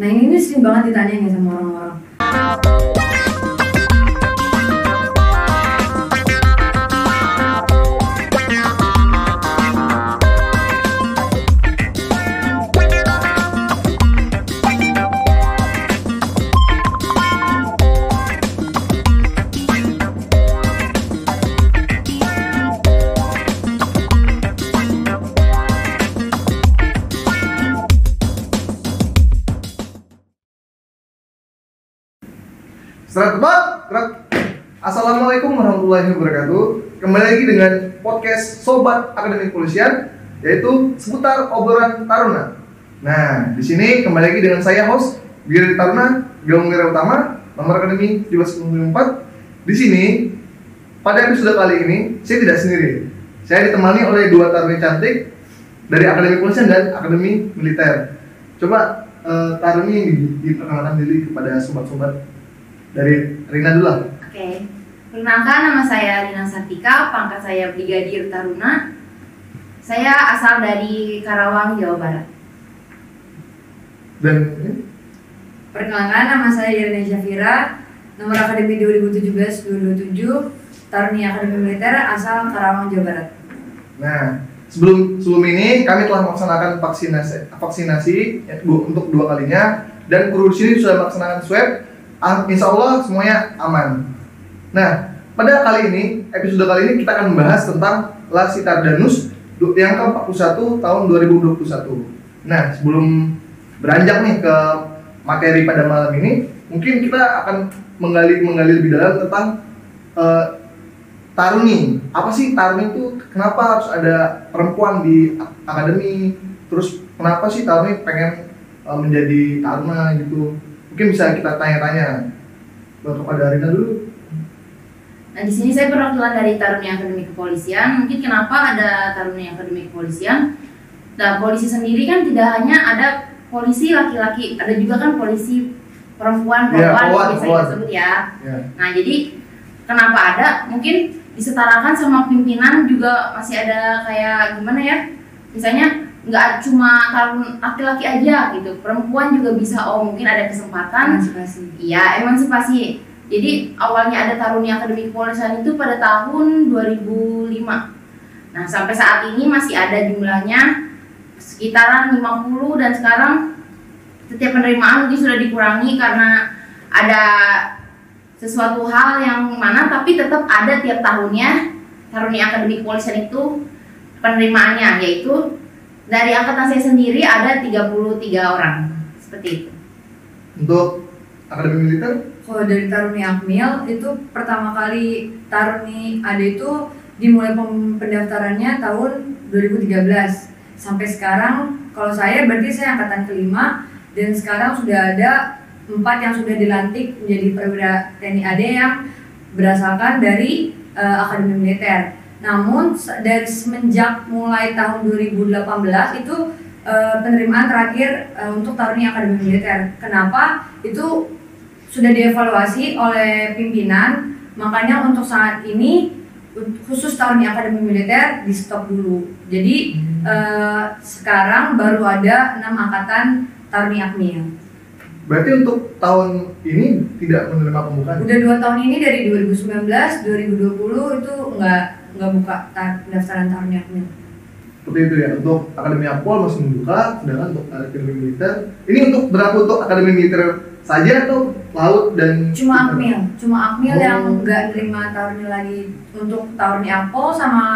Nah ini sering banget ditanya nih sama orang-orang. Serat tebak, serat. Assalamualaikum warahmatullahi wabarakatuh. Kembali lagi dengan podcast Sobat Akademi Kepolisian, yaitu seputar obrolan Taruna. Nah, di sini kembali lagi dengan saya host Giri Taruna, Gilong Wira Utama, nomor akademi 1794. Di sini pada episode kali ini saya tidak sendiri. Saya ditemani oleh dua taruna cantik dari Akademi Kepolisian dan Akademi Militer. Coba eh, Taruni di- diperkenalkan diri kepada sobat-sobat dari Rina dulu lah. Oke, perkenalkan nama saya Rina Sartika, pangkat saya Brigadir Taruna. Saya asal dari Karawang, Jawa Barat. Dan ini, Perkenalkan nama saya Irene Syafira, nomor akademi 2017-2027, Taruni Akademi Militer asal Karawang, Jawa Barat. nah sebelum sebelum ini kami telah melaksanakan vaksinasi vaksinasi ya, untuk dua kalinya dan kru di sini sudah melaksanakan swab. Insya Allah semuanya aman. Nah pada kali ini episode kali ini kita akan membahas tentang Lasitardanus du- yang ke-41 tahun 2021. Nah sebelum beranjak nih ke materi pada malam ini, mungkin kita akan menggali menggali lebih dalam tentang eh, Taruni. Apa sih Taruni itu? Kenapa harus ada perempuan di ak- akademi? Terus kenapa sih Taruni pengen eh, menjadi taruna gitu? Mungkin bisa kita tanya-tanya kepada Rina dulu. Nah, di sini saya perwakilan dari Taruni Akademi Kepolisian. Mungkin kenapa ada Taruni Akademi Kepolisian? Nah, polisi sendiri kan tidak hanya ada polisi laki-laki, ada juga kan polisi perempuan, Iya, perempuan perempuan, biasanya perempuan. disebut ya. Ya. Nah, jadi kenapa ada? Mungkin disetarakan sama pimpinan juga masih ada kayak gimana ya? Misalnya nggak cuma tarun laki-laki aja gitu, perempuan juga bisa. Oh, mungkin ada kesempatan. Emansipasi. Iya, emansipasi. Jadi awalnya ada Taruni Akademi Kepolisian itu pada tahun 2005. Nah, sampai saat ini masih ada jumlahnya sekitaran 50 dan sekarang setiap penerimaan mungkin sudah dikurangi karena ada sesuatu hal yang mana tapi tetap ada tiap tahunnya Taruni Akademi Kepolisian itu penerimaannya yaitu dari angkatan saya sendiri ada 33 orang seperti itu. Untuk akademi militer, Kalau dari Taruni Akmil itu pertama kali Taruni ada itu dimulai pendaftarannya tahun 2013 sampai sekarang kalau saya berarti saya angkatan kelima dan sekarang sudah ada empat yang sudah dilantik menjadi perwira TNI AD yang berasalkan dari eh, akademi militer. Namun dari semenjak mulai tahun 2018 itu eh, penerimaan terakhir eh, untuk Taruni Akademi Militer. Kenapa? Itu sudah dievaluasi oleh pimpinan, makanya untuk saat ini khusus tahun akademi militer di stop dulu. Jadi eh, sekarang baru ada enam angkatan Taruni Akmil. berarti untuk tahun ini tidak menerima pembukaan. Udah dua tahun ini dari 2019, 2020 itu nggak nggak buka ta- pendaftaran Taruni Akmil. Seperti itu ya. Untuk akademi Apol masih membuka, sedangkan untuk akademi militer ini untuk berapa untuk akademi militer saja atau laut dan Cuma Akmil, cuma Akmil Oh. yang nggak terima Taruni lagi untuk Taruni Apol sama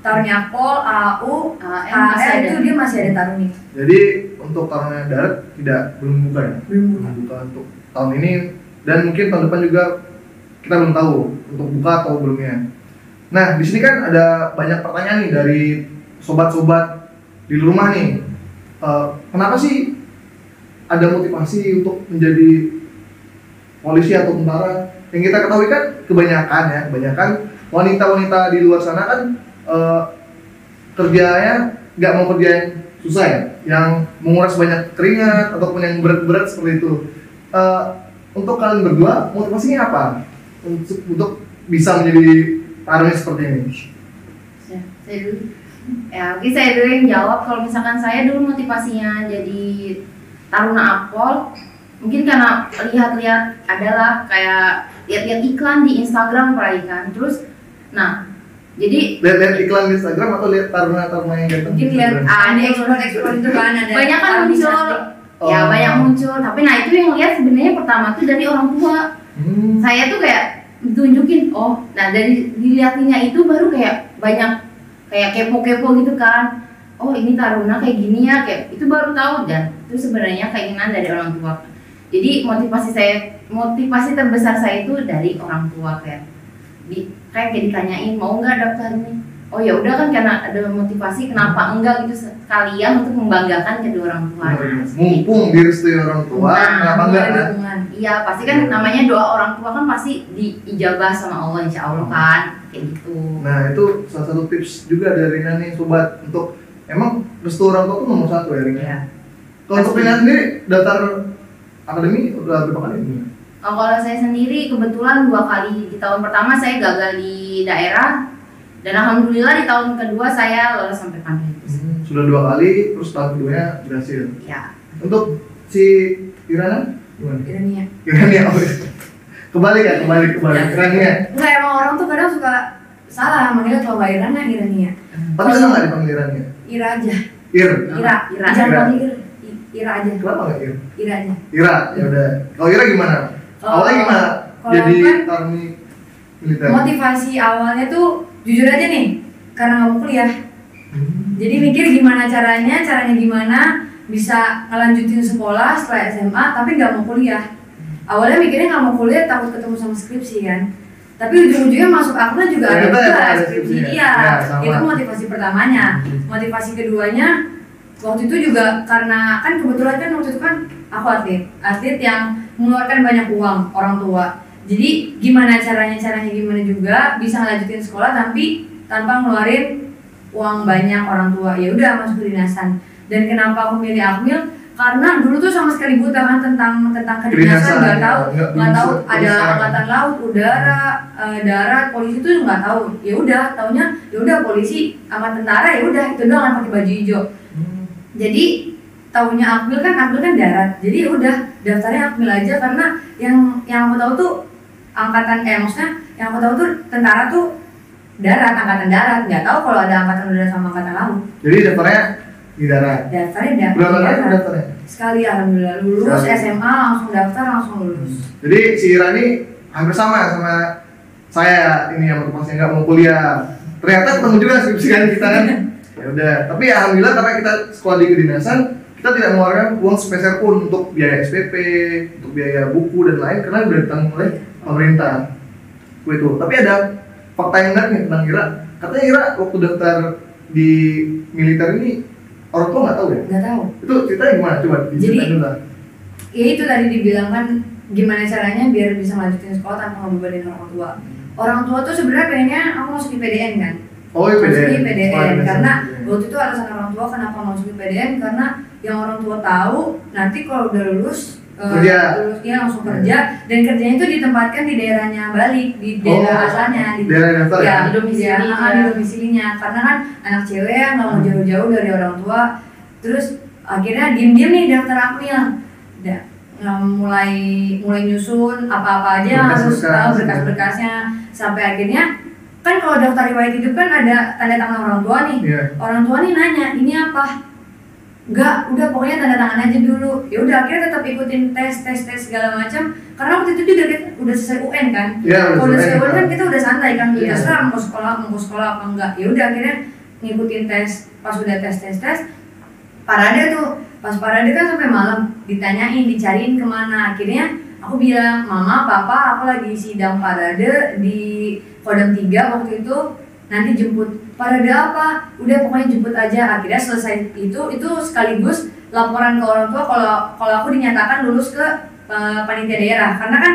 Taruni Apol, AU, ada. itu dia masih ada Taruni. Jadi untuk taruna darat tidak belum buka ya. Belum buka. Belum buka untuk tahun ini dan mungkin tahun depan juga kita belum tahu untuk buka atau belumnya. Nah di sini kan ada banyak pertanyaan nih dari sobat-sobat di rumah nih. Eh, kenapa sih ada motivasi untuk menjadi polisi atau tentara? Yang kita ketahui kan kebanyakan ya, kebanyakan wanita-wanita di luar sana kan eh, kerjanya nggak mau kerja yang susah ya, yang menguras banyak keringat ataupun yang berat-berat seperti itu. Eh, untuk kalian berdua motivasinya apa untuk, untuk bisa menjadi taruna seperti ini? Ya, saya dulu. Ya, oke saya dulu yang jawab. Kalau misalkan saya dulu motivasinya jadi Taruna Akpol mungkin karena lihat-lihat adalah kayak lihat-lihat iklan di Instagram apalagi kan terus nah jadi Lihat-lihat iklan di Instagram atau lihat taruna-taruna yang ganteng mungkin lihat ada ekspor ekspor itu kan ada banyak kan muncul ya Oh. banyak muncul tapi nah itu yang lihat sebenarnya pertama tuh dari orang tua Hmm. saya tuh kayak ditunjukin oh nah dari dilihatinnya itu baru kayak banyak kayak kepo-kepo gitu kan. Oh ini taruna kayak gini ya kayak itu baru tahu. Dan itu sebenarnya keinginan dari orang tua. Jadi motivasi saya motivasi terbesar saya itu dari orang tua kayak. Di kayak ditanyain mau nggak daftar ini oh ya udah kan karena ada motivasi kenapa enggak gitu sekalian untuk membanggakan kedua orang tua Nah, seperti itu. Mumpung direstui orang tua, Nah, kenapa enggak kan? Iya pasti kan namanya doa orang tua kan pasti diijabah sama Allah insya Allah kan kayak gitu. Nah itu salah satu tips juga dari Rina nih sobat untuk emang restu orang tua tuh nomor satu ya Rina. Iya. Kalau untuk Rina sendiri daftar akademi udah berapa kali ini? Oh, kalau saya sendiri kebetulan dua kali di tahun pertama saya gagal di daerah dan alhamdulillah di tahun kedua saya lolos sampai kampus. Hmm, sudah dua kali, terus tahun keduanya berhasil. Ya. Untuk si Irana gimana? Irania Irania apa? Kembali kan, kembali kembali. Irania. Enggak emang orang tuh kadang suka salah manggilnya kalau nggak Irana Irania Tapi senang nggak dipanggil Irania? Ira aja Ir. Ira Ira. jangan Ira. panggil Ir Ira aja Kenapa nggak Ir? Ira aja Ira, ya udah. Kalau Ira gimana? Kalau- Awalnya gimana? Jadi kan army militer. motivasi awalnya tuh jujur aja nih karena nggak mau kuliah. Hmm. jadi mikir gimana caranya caranya gimana bisa ngelanjutin sekolah setelah SMA tapi nggak mau kuliah. Awalnya mikirnya nggak mau kuliah takut ketemu sama skripsi kan? Tapi ujung-ujungnya masuk akun juga ada Ternyata juga ada skripsi. skripsinya. iya Ya, itu motivasi pertamanya. Hmm. motivasi keduanya waktu itu juga karena kan kebetulan kan waktu itu kan aku atlet. Atlet yang mengeluarkan banyak uang orang tua jadi gimana caranya caranya gimana juga bisa ngelanjutin sekolah tapi tanpa ngeluarin uang banyak orang tua. Ya udah masuk kedinasan dan kenapa aku milih akmil? Karena dulu tuh sama sekali buta kan tentang tentang kedinasan Kedinasan, nggak ya. tahu Nggak tahu ada angkatan laut udara eh, darat polisi tuh nggak tahu. Ya udah taunya ya udah polisi sama tentara ya udah itu doang pakai baju hijau. Hmm. jadi tahunya akmil kan akmil kan darat. Jadi ya udah daftarnya akmil aja karena yang yang aku tahu tuh angkatan eh maksudnya yang aku tahu tuh tentara tuh darat angkatan darat nggak tahu kalau ada angkatan udara sama angkatan laut Jadi daftarnya di darat. daftarnya da- Berapa di kali darat. daftarnya? sekali alhamdulillah lulus Sekali. SMA langsung daftar langsung lulus Jadi si Ira ini hampir sama sama saya ini yang motivasi nggak mau kuliah. Ternyata ketemu juga skripsi kan kita kan. Ya udah. Tapi ya alhamdulillah karena kita sekolah di kedinasan, kita tidak mengeluarkan uang sepeser pun untuk biaya SPP, untuk biaya buku dan lain karena udah ditanggung oleh pemerintah. Itu. Tapi ada fakta yang menarik nih tentang Ira. Katanya Ira waktu daftar di militer ini orang tua nggak tahu ya? nggak tahu Itu ceritanya gimana? Coba diceritain dulu lah. ya itu tadi dibilang kan gimana caranya biar bisa melanjutin sekolah tanpa ngebebanin orang tua orang tua tuh sebenarnya pengennya aku masuk di PDN kan Oh iya masuk PDN. di PDN Sekolah Dasar karena PDN. waktu itu alasan orang tua kenapa masuk di PDN karena yang orang tua tahu nanti kalau udah lulus Kerja. lulus dia langsung kerja dan kerjanya itu ditempatkan di daerahnya balik di daerah Oh, asalnya di daerah daftar ya? ya, Di domisilinya. ya, ah, di domisilinya karena kan anak cewek yang nggak mau Hmm. jauh-jauh dari orang tua terus akhirnya diem-diem nih daftar akmil Da- nggak mulai mulai nyusun apa-apa aja yang harus tahu berkas-berkasnya sampai akhirnya kan kalau daftar riwayat hidup kan ada tanda tangan orang tua nih Iya. orang tua nih nanya ini apa enggak udah pokoknya tanda tangan aja dulu. Ya udah akhirnya tetap ikutin tes tes tes segala macam. Karena waktu itu juga kita udah selesai UN kan? Iya, udah kalau udah selesai, UN kan? kan. kita udah santai kan? Iya. terserah mau sekolah mau sekolah apa enggak ya udah akhirnya ngikutin tes. Pas udah tes tes tes parade tuh. Pas parade kan sampai malam. Ditanyain dicariin ke mana. Akhirnya aku bilang mama papa aku lagi sidang parade di Kodam 3 waktu itu nanti jemput. Parade apa? Udah pokoknya jemput aja. Akhirnya selesai itu itu sekaligus laporan ke orang tua kalau kalau aku dinyatakan lulus ke eh, panitia daerah. Karena kan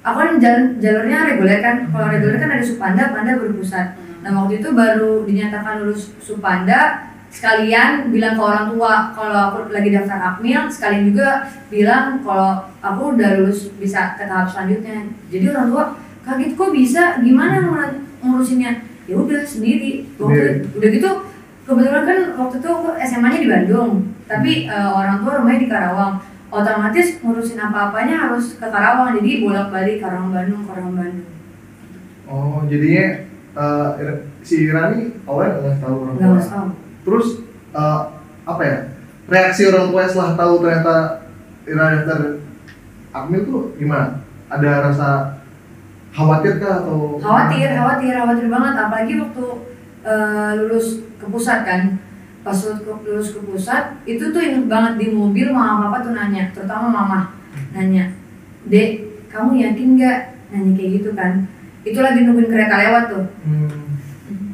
aku kan jalur, jalurnya reguler kan. Kalau reguler kan ada supanda panda berpusat nah waktu itu baru dinyatakan lulus supanda sekalian bilang ke orang tua kalau aku lagi daftar akmil sekalian juga bilang kalau aku udah lulus bisa ke tahap selanjutnya. Jadi orang tua kaget kok bisa? Gimana ngurus- ngurusinnya ya udah sendiri waktu Sendiri. udah gitu kebetulan kan waktu itu aku SMA-nya di Bandung tapi eh, orang tua rumahnya di Karawang otomatis ngurusin apa-apanya harus ke Karawang jadi bolak-balik Karawang Bandung Karawang Bandung Oh, jadinya Ir- si Rani awalnya nggak tahu orang tua. tahu Terus eh, apa ya? Reaksi orang tua setelah tahu ternyata Ira daftar Akmil tuh gimana? Ada rasa khawatir kah atau khawatir khawatir khawatir banget. Apalagi waktu eh, lulus ke pusat kan. Pas lulus ke, lulus ke pusat itu tuh inget banget di mobil mama papa tuh nanya terutama mama nanya dek kamu yakin nggak? Nanya kayak gitu kan. Itu lagi nungguin kereta lewat tuh. Hmm.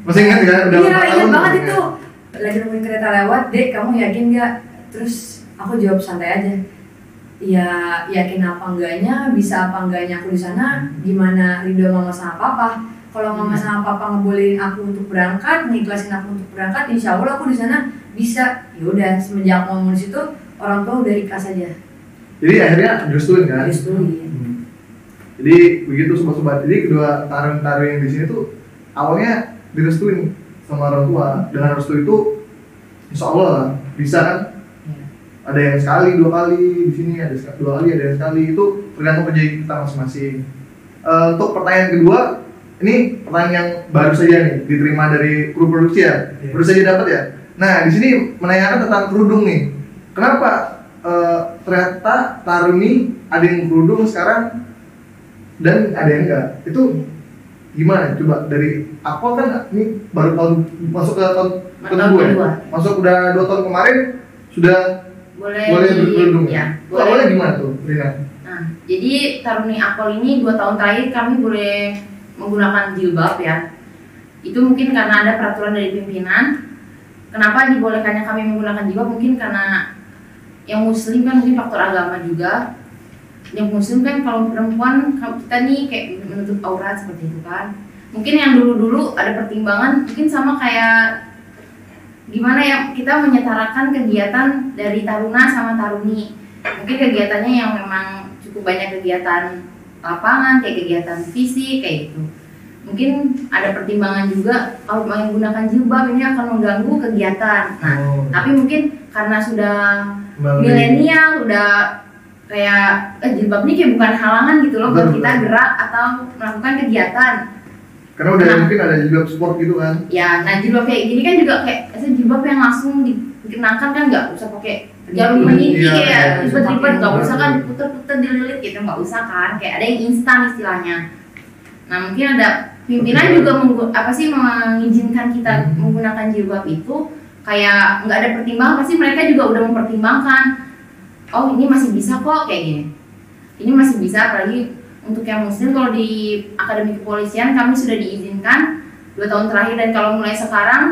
Masih ingat kan? Udah iya tahun banget itu. lagi nungguin kereta lewat dek kamu yakin nggak? Terus aku jawab santai aja ya yakin apa enggaknya bisa apa enggaknya aku di sana gimana ridho mama sama papa kalau mama sama papa ngebolehin aku untuk berangkat ngiklasin aku untuk berangkat insya Allah aku di sana bisa yaudah semenjak ngomong di situ orang tua udah ikhlas aja Jadi akhirnya direstuin kan? direstuin Hmm. Jadi begitu sobat-sobat. Jadi kedua tarun-tarun yang di sini tuh awalnya direstuin sama orang tua. Dengan restu itu insya Allah lah, bisa kan? Ada yang sekali, dua kali di sini ada sek- dua kali, ada yang sekali itu tergantung kerja kita masing-masing. Eh, untuk pertanyaan kedua, ini pertanyaan yang baru saja nih diterima dari kru produksi ya, Iya. baru saja dapat ya. Nah di sini menanyakan tentang kerudung nih. Kenapa eh, ternyata Taruni ada yang kerudung sekarang dan ada yang enggak? Itu gimana? Coba dari aku kan ini baru tahun masuk ke tahun kedua ya? kedua. Masuk udah dua tahun kemarin sudah boleh boleh di- berkerudung ya Itu awalnya gimana tuh, Rina? Nah, jadi Taruni Akpol ini dua tahun terakhir kami boleh menggunakan jilbab ya. Itu mungkin karena ada peraturan dari pimpinan. Kenapa dibolehkannya kami menggunakan jilbab? Mungkin karena yang muslim kan mungkin faktor agama juga. Yang muslim kan kalau perempuan kita nih kayak menutup aurat seperti itu kan. Mungkin yang dulu-dulu ada pertimbangan mungkin sama kayak gimana ya kita menyetarakan kegiatan dari taruna sama taruni. Mungkin kegiatannya yang memang cukup banyak kegiatan lapangan kayak kegiatan fisik kayak gitu. Mungkin ada pertimbangan juga kalau menggunakan jilbab ini akan mengganggu kegiatan. Nah Oh, tapi mungkin karena sudah milenial udah kayak eh, jilbab ini kayak bukan halangan gitu loh buat Betul, kita gerak atau melakukan kegiatan. Karena udah Nah. mungkin ada juga sport gitu kan. ya nah jilbab kayak gini kan juga kayak jilbab yang langsung dikenakan kan nggak usah pakai jarum Hmm, meniti iya, kayak iya, ribet-ribet nggak iya. usah kan puter-puter dililit gitu nggak usah kan kayak ada yang instan istilahnya nah mungkin ada pimpinan juga menggu- apa sih mengizinkan kita Hmm. menggunakan jilbab itu kayak nggak ada pertimbangan pasti mereka juga udah mempertimbangkan oh ini masih bisa kok kayak gini ini masih bisa apalagi untuk yang muslim kalau di akademi kepolisian kami sudah diizinkan dua tahun terakhir dan kalau mulai sekarang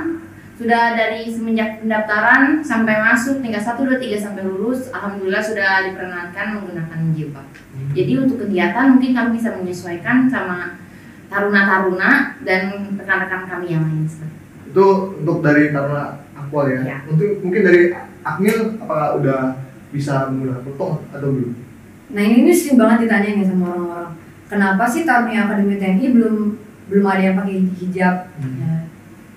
sudah dari semenjak pendaftaran sampai masuk tingkat 1, 2, 3 sampai lulus Alhamdulillah sudah diperkenankan menggunakan jilbab jadi untuk kegiatan mungkin kami bisa menyesuaikan sama taruna-taruna dan rekan-rekan kami yang lain itu. Untuk dari Taruna Akpol ya. Ya. Untuk mungkin dari Akmil apakah udah bisa menggunakan potong atau belum? Nah ini, ini sering banget ditanya nih sama orang-orang. Kenapa sih Taruni Akademi TNI belum belum ada yang pakai hijab? Ya.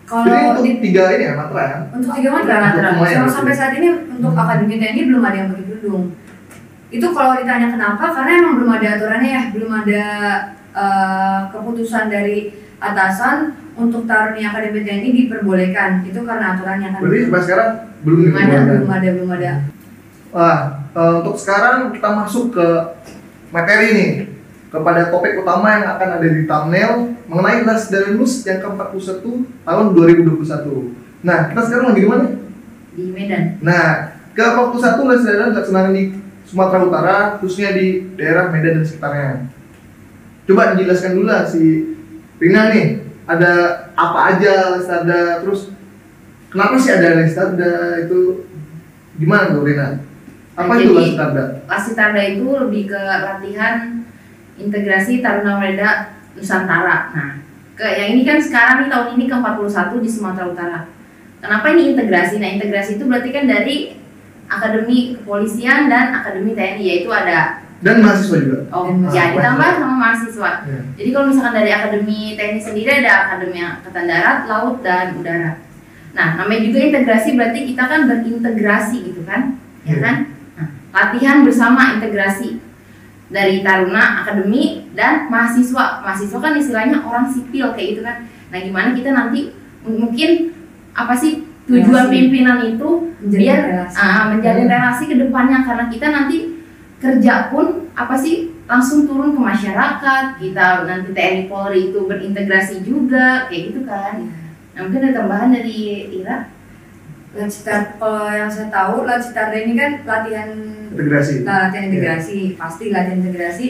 Kalau Jadi untuk di- tiga ini ya matra ya. untuk tiga semuanya So, berarti. sampai saat ini untuk Akademi TNI belum ada yang pakai kerudung. Itu kalau ditanya kenapa? Karena emang belum ada aturannya ya, belum ada eh, keputusan dari atasan untuk Taruni Akademi TNI diperbolehkan. Itu karena aturannya kan. Berarti sampai sekarang belum belum ada, belum ada, belum ada. Wah, eh, untuk sekarang kita masuk ke materi nih kepada topik utama yang akan ada di thumbnail mengenai Las Darenus yang ke-41 tahun 2021. Nah, kita sekarang lagi di mana? di Medan. Nah, ke-41 Las Darenus dilaksanakan di Sumatera Utara, khususnya di daerah Medan dan sekitarnya. Coba dijelaskan dulu lah si Rina nih, ada apa aja Lestarda, terus kenapa sih ada Lestarda itu gimana tuh Rina? Apa Nah, itu jadi- Lestarda? Lasitarda itu lebih ke latihan integrasi Taruna Muda Nusantara. Nah, ke yang ini kan sekarang nih tahun ini ke-41 di Sumatera Utara. Kenapa ini integrasi? Nah, integrasi itu berarti kan dari Akademi Kepolisian dan Akademi TNI yaitu ada Dan mahasiswa juga. oh Dan ya mahasiswa. ditambah sama mahasiswa. Ya. Jadi kalau misalkan dari Akademi TNI sendiri ada Akademi Angkatan Darat, Laut dan Udara. Nah, namanya juga integrasi berarti kita kan berintegrasi gitu kan, ya Iya. kan? Nah, latihan bersama integrasi dari Taruna Akademi dan mahasiswa. Mahasiswa kan istilahnya orang sipil kayak gitu kan. Nah, gimana kita nanti mungkin apa sih tujuan Relasi. pimpinan itu Menjalin biar relasi. ah, menjalin Hmm. relasi ke depannya karena kita nanti kerja pun apa sih langsung turun ke masyarakat kita nanti TNI Polri itu berintegrasi juga kayak gitu kan nah, mungkin ada tambahan dari Ira Lacitar, kalau yang saya tahu, Lacitar ini kan latihan Integrasi. Nah, latihan integrasi, pasti latihan integrasi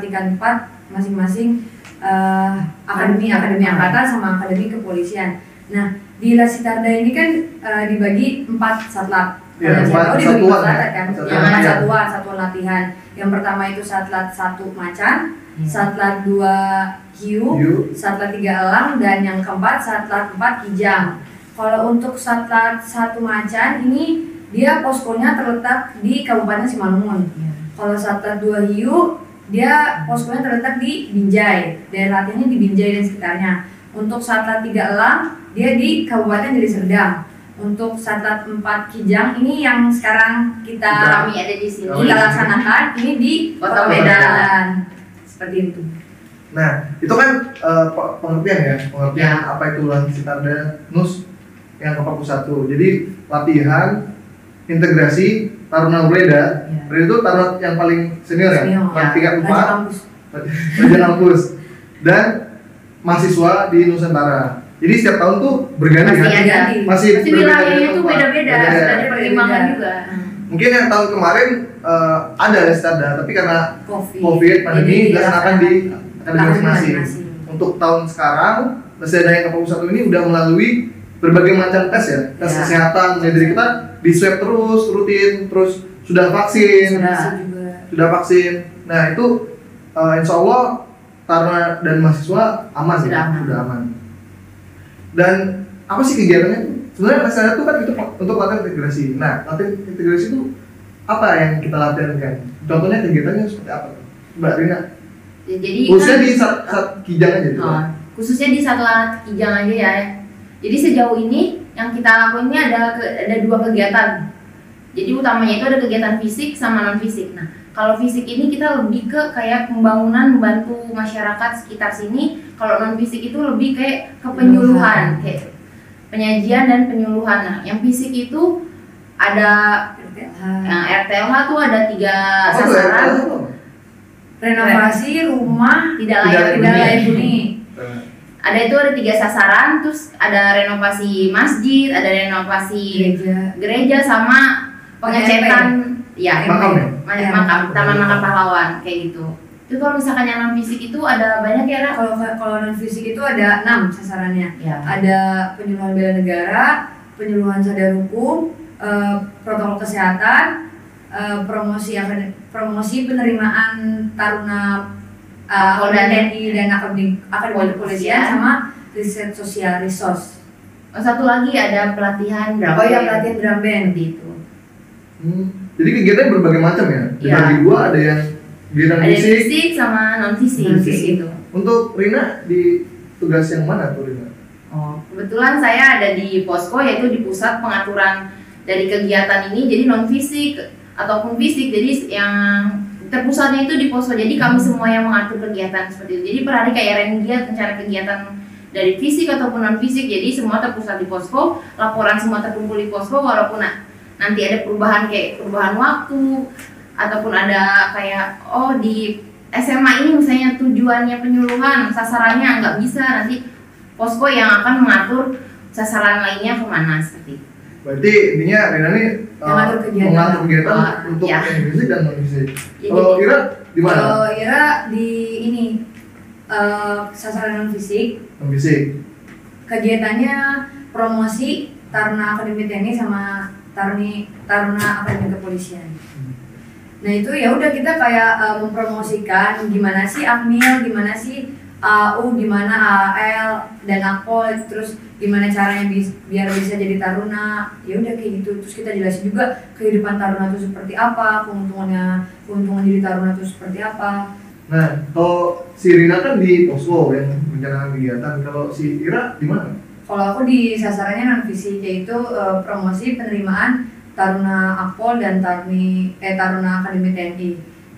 tingkat 4 masing-masing eh, akademi akademi angkatan sama akademi kepolisian. Nah, di Lasitarda ini kan eh, dibagi empat satlat. Iya, Kalau yang saya empat tahu dibagi satuan empat ya, satlat kan. satuan Yang empat latihan. satuan, satuan latihan. Yang pertama itu satlat satu macan, Iya. satlat dua hiu, Hiu. satlat tiga elang, dan yang keempat satlat empat kijang. Kalau untuk satlat satu macan ini dia poskonya terletak di Kabupaten Simalungun. Kalau satlat dua hiu dia poskonya terletak di Binjai. Daerah latihannya di Binjai dan sekitarnya. Untuk satlat tiga elang dia di Kabupaten Deli Serdang. Untuk satlat empat kijang ini yang sekarang kita kami ada di sini kita laksanakan ini di Kota Medan. Seperti itu. Nah, itu kan pe- pengertian ya, pengertian Ya. apa itu Lansitarda Nus yang ke 41. Jadi latihan integrasi Taruna Breda. Ya. Breda itu Taruna yang paling senior ya, Senior, paling ya. tingkat Lanjut 4, kampus. Raja kampus dan mahasiswa di Nusantara. Jadi setiap tahun tuh berganti masih kan? ada Masih Masih berbeda-beda wilayahnya tuh beda-beda ada pertimbangan juga Mungkin yang tahun kemarin eh, ada Lansitarda, tapi karena Covid. COVID pandemi dilaksanakan di akademi masing-masing. Untuk tahun sekarang, Leseda yang ke-21 ini udah melalui berbagai macam tes ya, tes Ya. kesehatan. Mulai dari kita di swab terus, rutin, terus sudah vaksin, Sudah juga. sudah vaksin. Nah itu eh, insya Allah Taruna dan mahasiswa aman Sudah ya, aman. sudah aman. Dan apa sih kegiatannya? Sebenarnya Leseda itu kan itu untuk latihan integrasi. Nah latihan integrasi itu apa yang kita latihankan? Contohnya kegiatannya seperti apa? tuh? Mbak Rina, Ya, jadi khususnya kan- di saat, saat kijang aja tuh. Oh, khususnya di satlat kijang aja ya. Jadi sejauh ini yang kita lakuin ini ada ke- ada dua kegiatan. Jadi utamanya itu ada kegiatan fisik sama non fisik. Nah, kalau fisik ini kita lebih ke kayak pembangunan membantu masyarakat sekitar sini. Kalau non fisik itu lebih kayak ke penyuluhan, kayak penyajian dan penyuluhan. Nah, yang fisik itu ada RTLH. yang RTLH tuh ada tiga ya? sasaran. Renovasi rumah Tidak layak tidak layak huni. Ada itu ada tiga sasaran terus ada renovasi masjid ada renovasi gereja. gereja sama pengecekan ya? Makam ya? Ya, makam. taman makam pahlawan kayak gitu. Itu kalau misalkan yang non fisik itu ada banyak ya kalau kalau non fisik itu ada enam sasarannya. Ya. Ada penyuluhan bela negara penyuluhan sadar hukum eh, protokol kesehatan eh, promosi promosi penerimaan taruna eh, Polda TNI dan akademi akademi kepolisian sama riset sosial resource oh, satu lagi ada pelatihan drum oh ya band. pelatihan drum band seperti itu Hmm. Jadi kegiatan berbagai macam ya. Dibagi Iya. dua ada yang kegiatan ada fisik. fisik sama non fisik Non fisik. gitu Untuk Rina di tugas yang mana tuh Rina? Oh, kebetulan saya ada di posko yaitu di pusat pengaturan dari kegiatan ini jadi non fisik ataupun fisik jadi yang terpusatnya itu di posko jadi kami semua yang mengatur kegiatan seperti itu. Jadi per hari kayak Rendia rencana kegiatan dari fisik ataupun non fisik jadi semua terpusat di posko laporan semua terkumpul di posko walaupun na- nanti ada perubahan kayak perubahan waktu ataupun ada kayak oh di SMA ini misalnya tujuannya penyuluhan sasarannya nggak bisa nanti posko yang akan mengatur sasaran lainnya ke mana seperti itu. Berarti intinya Rina ini uh, mengatur kegiatan Oh, untuk ya. fisik dan non. Jadi- Kalau Ira di mana? kalau Ira di ini eh, sasaran non fisik Non fisik. kegiatannya promosi Taruna Akademi TNI sama Taruni Taruna Akademi Kepolisian. Nah itu ya udah kita kayak uh, mempromosikan gimana sih Akmil, gimana sih AU, gimana AL dan Akpol, terus gimana caranya bis- biar bisa jadi taruna. Ya udah kayak gitu. Terus kita jelasin juga kehidupan taruna itu seperti apa, keuntungannya, keuntungan jadi taruna itu seperti apa. Nah, kalau si Rina kan di posko yang menjalankan kegiatan. Kalau si Ira di mana? kalau aku di sasarannya non fisik yaitu eh, promosi penerimaan Taruna Akpol dan Taruni eh Taruna Akademi TNI.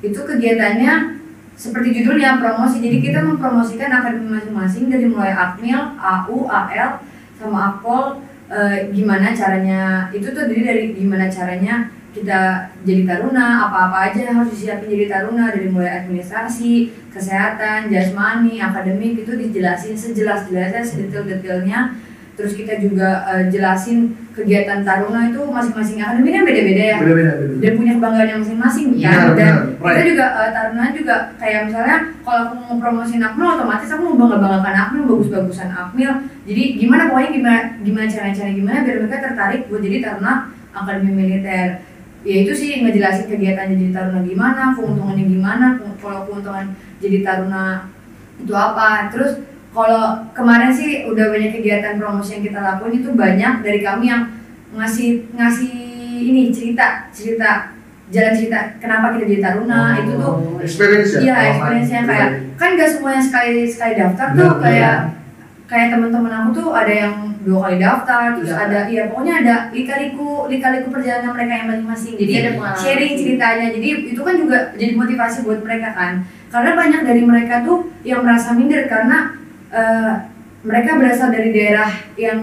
Itu kegiatannya seperti judulnya promosi. Jadi kita mempromosikan akademi masing-masing dari mulai Akmil, AU, AL sama Akpol eh, gimana caranya itu tuh dari dari gimana caranya kita jadi taruna apa-apa aja yang harus disiapin jadi taruna. Dari mulai administrasi kesehatan jasmani akademik itu dijelasin sejelas-jelasnya sedetail-detailnya. Terus kita juga eh, jelasin kegiatan taruna itu masing-masing akademi kan beda-beda ya. Beda-beda, beda. dan punya kebanggaannya masing-masing Iya, kan? Dan benar, kita right. juga eh, taruna juga kayak misalnya kalau aku mau promosiin akmil otomatis aku mau bangga-banggakan akmil bagus-bagusan akmil jadi gimana pokoknya gimana gimana cara-cara gimana biar mereka tertarik buat jadi taruna akademi militer. Ya itu sih ngejelasin kegiatan jadi taruna gimana keuntungannya gimana kalau keuntungan jadi taruna itu apa. Terus kalau kemarin sih udah banyak kegiatan promosi yang kita lakuin itu banyak dari kami yang ngasih ngasih ini cerita cerita jalan cerita kenapa kita jadi taruna itu tuh Oh, experience ya iya pengalaman. experience-nya kayak kan gak semuanya sekali sekali daftar tuh benar. kayak kayak teman-teman aku tuh ada yang dua kali daftar terus Iya. ada iya pokoknya ada lika-liku lika-liku perjalanan mereka yang masing-masing jadi Jadi ada sharing ceritanya jadi itu kan juga jadi motivasi buat mereka kan karena banyak dari mereka tuh yang merasa minder karena eh, mereka berasal dari daerah yang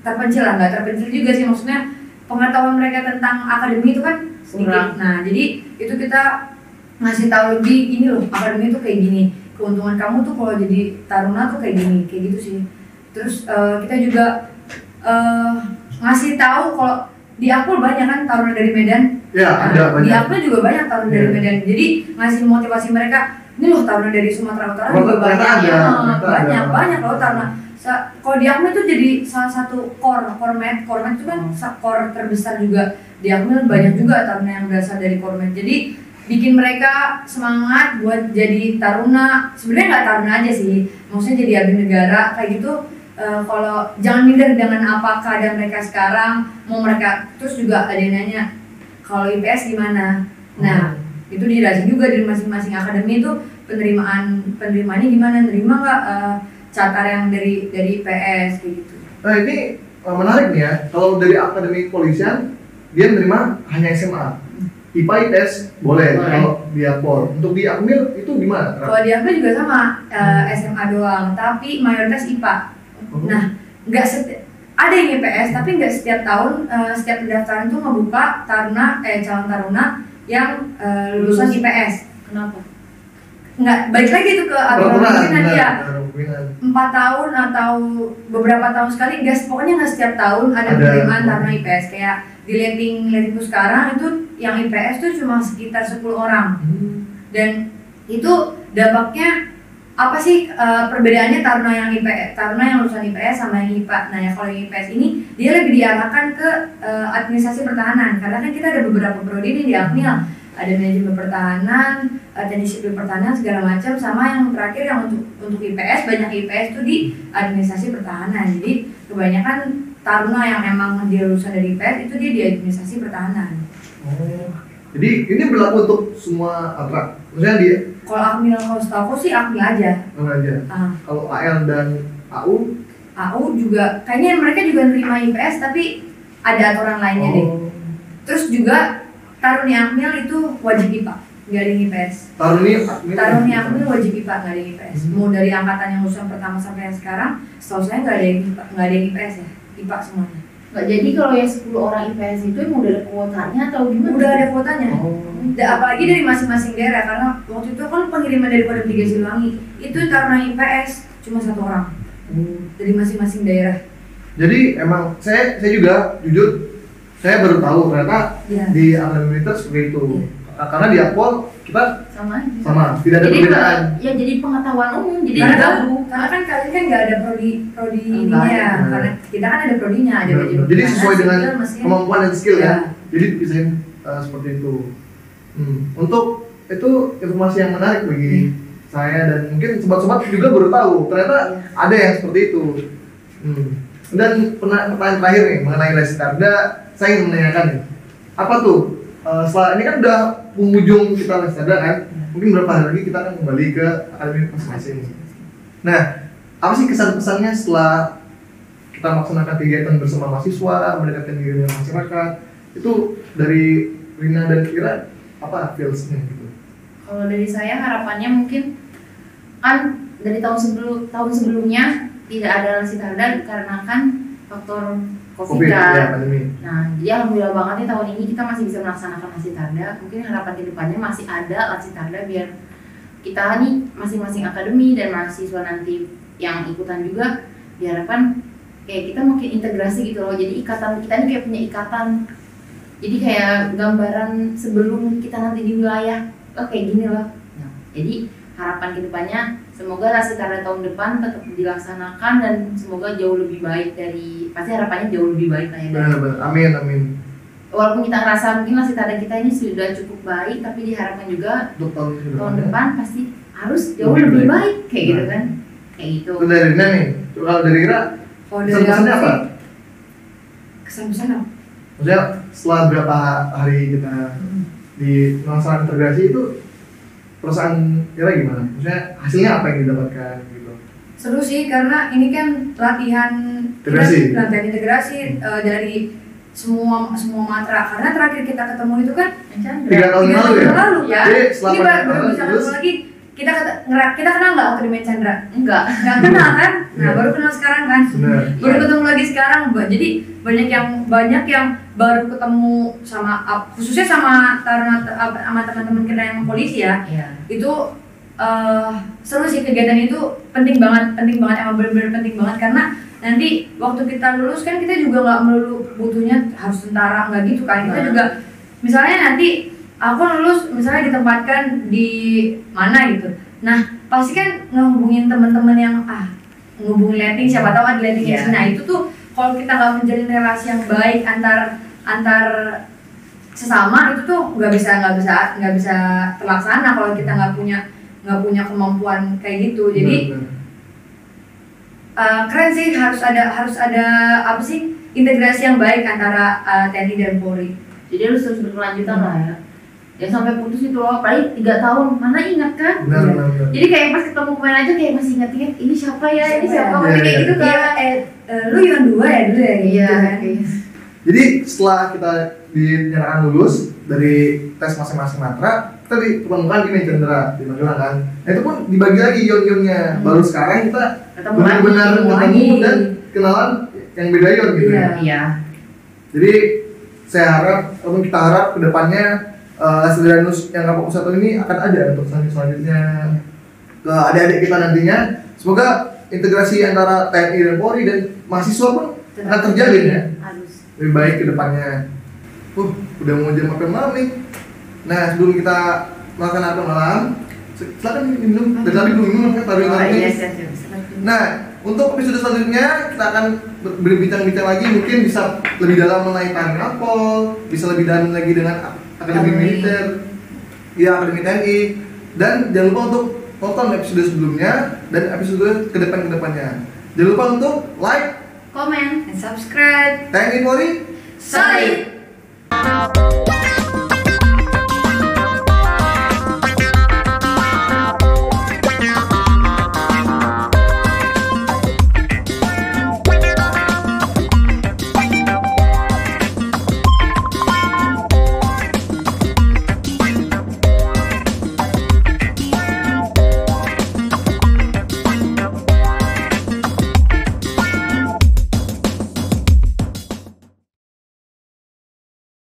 terpencil lah nggak terpencil juga sih. Maksudnya pengetahuan mereka tentang akademi itu kan sedikit. Kurang. nah jadi itu kita ngasih tahu lebih ini loh akademi itu kayak gini. Keuntungan kamu tuh kalau jadi taruna tuh kayak gini kayak gitu sih. Terus eh, kita juga eh, ngasih tahu kalau di Akpol banyak kan taruna dari Medan? Ya ada Nah, di banyak. Akpol juga banyak taruna dari Iya. Medan. Jadi ngasih motivasi mereka ini loh taruna dari Sumatera Utara juga banyak. ada, Ya, banyak ada. banyak loh taruna kalau di Akmil itu jadi salah satu core kormet kormet itu kan Hmm. core terbesar juga di Akmil banyak juga taruna yang berasal dari kormet jadi bikin mereka semangat buat jadi taruna. Sebenarnya nggak taruna aja sih maksudnya jadi abdi negara kayak gitu. Eh, kalau jangan minder dengan apa keadaan mereka sekarang mau mereka terus juga ada yang nanya kalau IPS gimana? Nah itu dijelasin juga dari masing-masing akademi itu penerimaan penerimaannya gimana nerima nggak eh, catar yang dari dari IPS kayak gitu Nah ini uh, menarik nih ya, kalau dari akademi kepolisian dia menerima hanya SMA. IPA IPS boleh, Boleh. kalau di Akpol. Untuk di Akmil itu gimana? kalau di Akmil juga sama eh, SMA doang tapi mayoritas IPA Oh. Nah, nggak ada yang IPS tapi nggak setiap tahun eh, setiap pendaftaran tuh ngebuka taruna eh calon taruna yang eh, lulusan IPS. Kenapa? Nggak balik lagi itu ke aturan pimpinan benar, ya empat tahun atau beberapa tahun sekali gas pokoknya nggak setiap tahun ada, Ada. penerimaan taruna IPS kayak di letting lettingku sekarang itu yang IPS tuh cuma sekitar 10 orang dan itu dampaknya apa sih eh, perbedaannya taruna yang IPS taruna yang lulusan IPS sama yang IPA nah ya kalau yang IPS ini dia lebih diarahkan ke eh, administrasi pertahanan. Karena kan kita ada beberapa prodi nih di Akmil. Ada manajemen pertahanan eh, teknik sipil pertahanan segala macam. Sama yang terakhir yang untuk untuk IPS banyak IPS tuh di administrasi pertahanan. Jadi kebanyakan taruna yang emang dia lulusan dari IPS itu dia di administrasi pertahanan. Oh. Jadi ini berlaku untuk semua atrak. Maksudnya di kalau Akmil kalau setahu aku sih Akmil aja mana aja. Ah. Kalau AL dan AU AU juga kayaknya mereka juga nerima IPS tapi ada aturan lainnya deh. oh. Terus juga Taruni Akmil itu wajib IPA, nggak ada IPS. Taruni Akmil. Taruni Akmil wajib IPA, nggak ada IPS. Hmm. Mau dari angkatan yang lulusan pertama sampai yang sekarang, setahu saya nggak ada yang IPA, nggak ada yang IPS ya, IPA semuanya. Nggak jadi kalau yang 10 orang IPS itu emang udah ada kuotanya atau gimana? Udah ada kuotanya. Oh. Da- apalagi dari masing-masing daerah karena waktu itu kan pengiriman dari Kodam 3 Siliwangi itu Taruna IPS cuma satu orang Hmm. dari masing-masing daerah. Jadi emang saya saya juga jujur saya baru tahu ternyata Iya. di militer seperti itu. Karena di Akpol kita sama aja. sama, tidak ada jadi perbedaan. ya jadi pengetahuan umum jadi karena kan, baru karena kan kalian kan nggak ada prodi prodi ininya ya karena kita kan ada prodinya ada. Jadi pertahanan, sesuai dengan kemampuan dan skill ya. Ya. Jadi desain uh, seperti itu. Hmm. Untuk itu informasi yang menarik bagi saya dan mungkin sobat-sobat juga baru tahu ternyata ada yang seperti itu. Hmm. Dan pertanyaan terakhir nih mengenai les saya ingin menanyakan nih, apa tuh uh, setelah ini kan udah penghujung kita les Darda kan, mungkin berapa hari lagi kita akan kembali ke akademi masing-masing. Nah, apa sih kesan-pesannya setelah kita melaksanakan kegiatan bersama mahasiswa, mendekatkan diri dengan masyarakat. Itu dari Rina dan Kira apa feelsnya gitu? Kalau dari saya harapannya mungkin kan dari tahun sebelum tahun sebelumnya tidak ada Lasitarda dikarenakan faktor COVID, Covid kan. ya pandemi. Nah, jadi alhamdulillah banget nih tahun ini kita masih bisa melaksanakan Lasitarda. Mungkin harapan ke depannya masih ada Lasitarda biar kita nih masing-masing akademi dan mahasiswa nanti yang ikutan juga diharapkan kayak kita makin integrasi gitu loh. Jadi ikatan kita ini kayak punya ikatan. Jadi kayak gambaran sebelum kita nanti di wilayah, oh kayak gini loh. Nah, jadi harapan ke depannya semoga Lasitarda tahun depan tetap dilaksanakan dan semoga jauh lebih baik dari pasti harapannya jauh lebih baik lah ya dari Benar-benar. Amin amin. walaupun kita ngerasa mungkin masih tanda kita ini sudah cukup baik tapi diharapkan juga Untuk tahun ke tahun depannya. depan pasti harus jauh Lebih lebih, baik. baik. kayak gitu kan kayak gitu Itu dari Rina nih. Kalau dari dari pesan-pesannya aku apa? sih, kesan-pesan apa? Maksudnya setelah berapa hari kita di melaksanakan integrasi itu perasaan Kira gimana? Maksudnya hasilnya apa yang didapatkan gitu? Seru sih karena ini kan latihan Integrasi. kita- latihan integrasi eh, dari semua semua matra karena terakhir kita ketemu itu kan. Tiga tahun lalu ya? lalu Ya. Jadi ini baru baru bisa ketemu lagi kita keta- ngera- kita kenal nggak Akademi Chandra enggak nggak kenal kan nah Iya. baru kenal sekarang kan benar. baru Iya. ketemu lagi sekarang Mbak. jadi banyak yang banyak yang baru ketemu sama khususnya sama taruna sama teman-teman kita yang polisi ya Iya. itu eh, seru sih kegiatan itu penting banget penting banget emang benar-benar penting banget karena nanti waktu kita lulus kan kita juga nggak melulu butuhnya harus tentara nggak gitu kan kita Nah. juga misalnya nanti aku lulus misalnya ditempatkan di mana gitu. Nah pasti kan ngehubungin teman-teman yang ah ngehubungin letting siapa tahu ada letting di sini. nah itu tuh kalau kita nggak menjalin relasi yang baik antar antar sesama itu tuh nggak bisa nggak bisa nggak bisa terlaksana kalau kita nggak punya nggak punya kemampuan kayak gitu. Jadi uh, keren sih harus ada harus ada apa sih integrasi yang baik antara uh, TNI dan Polri. Jadi harus terus berkelanjutan lah ya ya sampai putus itu loh apalagi tiga tahun mana ingat kan benar Iya. benar benar. jadi kayak pas ketemu kemarin aja kayak masih ingat-ingat ini siapa ya ini Siapa ya? kayak Iya, gitu kan eh, eh, lu yang dua ya dulu ya gitu iya kan Jadi setelah kita dinyatakan lulus dari tes masing-masing matra, kita ditemukan gini Chandra di Magelang kan. Nah itu pun dibagi lagi ion-ionnya. Hmm. Baru sekarang kita benar-benar ketemu dan kenalan yang beda ion gitu. Iya. ya. iya Jadi saya harap, kita harap ke depannya uh, yang kapok satu ini akan ada untuk selanjut selanjutnya ke adik-adik kita nantinya. Semoga integrasi antara TNI dan Polri dan mahasiswa pun akan terjalin ya harus lebih baik ke depannya. Uh, udah mau jam makan malam nih. Nah, sebelum kita makan apel malam, silakan minum. Dari tadi belum minum kan tadi oh iya. Nah, untuk episode selanjutnya kita akan ber- berbincang-bincang lagi mungkin bisa lebih dalam mengenai Tarni Apol, bisa lebih dalam lagi dengan Akademi. Militer, ya Akademi TNI, dan jangan lupa untuk tonton episode sebelumnya dan episode ke depan ke depannya. Jangan lupa untuk like komen and subscribe TNI Polri solid Solid.